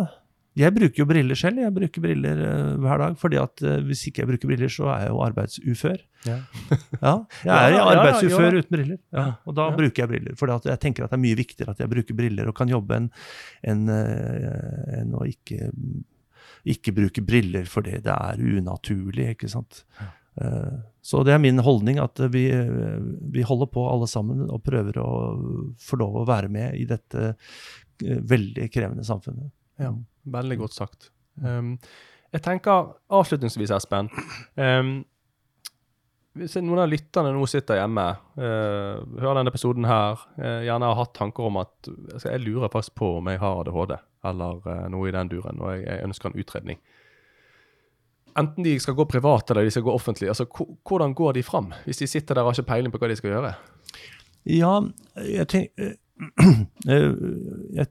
jeg bruker jo briller selv. Jeg bruker briller hver dag. fordi at hvis ikke jeg bruker briller, så er jeg jo arbeidsufør. Ja. (laughs) ja, jeg er Ja, ja, arbeidsufør ja, ja. uten briller. Ja, og da Ja. bruker jeg briller. For jeg tenker at det er mye viktigere at jeg bruker briller og kan jobbe enn enn, en å ikke, ikke bruke briller fordi det er unaturlig. ikke sant? Eh, Så det er min holdning at vi, vi holder på alle sammen og prøver å få lov å være med i dette eh, veldig krevende samfunnet. Ja, veldig godt sagt. Um, jeg tenker avslutningsvis, Espen um, Hvis noen av lytterne nå sitter hjemme, uh, hører denne episoden her, uh, gjerne har hatt tanker om at altså, jeg lurer faktisk på om jeg har ADHD, eller uh, noe i den duren, og jeg, jeg ønsker en utredning. Enten de skal gå privat eller de skal gå offentlig, altså, hvordan går de fram? Hvis de sitter der og har ikke peiling på hva de skal gjøre? Ja, jeg tenker (clears throat) jeg,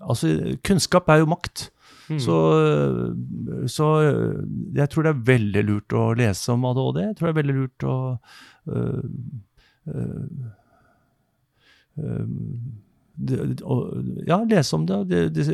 Altså, kunnskap er jo makt. Mm. Så, så jeg tror det er veldig lurt å lese om ADHD. Jeg tror det er veldig lurt å øh, øh, øh, ja, lese om det. Det, det,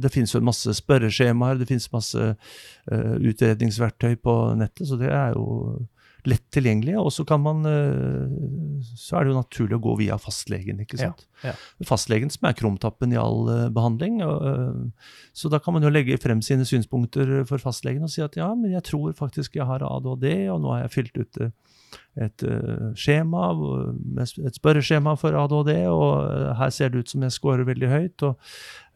det finnes jo masse spørreskjemaer, det finnes masse uh, utredningsverktøy på nettet, så det er jo lett tilgjengelig. Og så kan man uh, Så er det jo naturlig å gå via fastlegen, ikke sant. ja. Fastlegen som er krumtappen i all uh, behandling. Og, så da kan man jo legge frem sine synspunkter for fastlegen og si at ja, men jeg tror faktisk jeg har ADHD, og nå har jeg fylt ut øh, et øh, skjema, et spørreskjema for ADHD, og øh, her ser det ut som jeg scorer veldig høyt. Og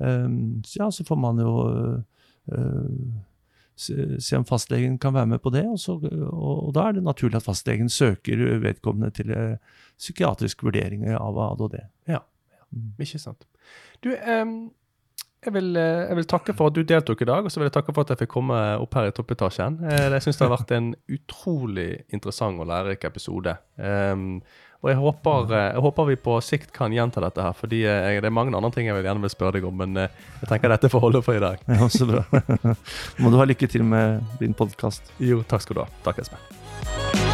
øh, så ja, så får man jo se, om fastlegen kan være med på det, og, så, og, da er det naturlig at fastlegen søker vedkommende til eh, psykiatrisk vurdering av ADHD. Ja, Mm. ikke sant. Du, em, jeg vil, eh, jeg vil takke for at du deltok i dag, og så vil jeg takke for at jeg fikk komme opp her i toppetasjen. Eh, Jeg syns det har vært en utrolig interessant og lærerik episode. Um, og jeg håper, eh, jeg håper vi på sikt kan gjenta dette her, fordi jeg, det er mange andre ting jeg vil gjerne vil spørre deg om, men jeg tenker dette får holde for i dag. Ja, så bra. (laughs) Må du ha lykke til med din podkast. Jo, takk skal du ha. Takk, Espen.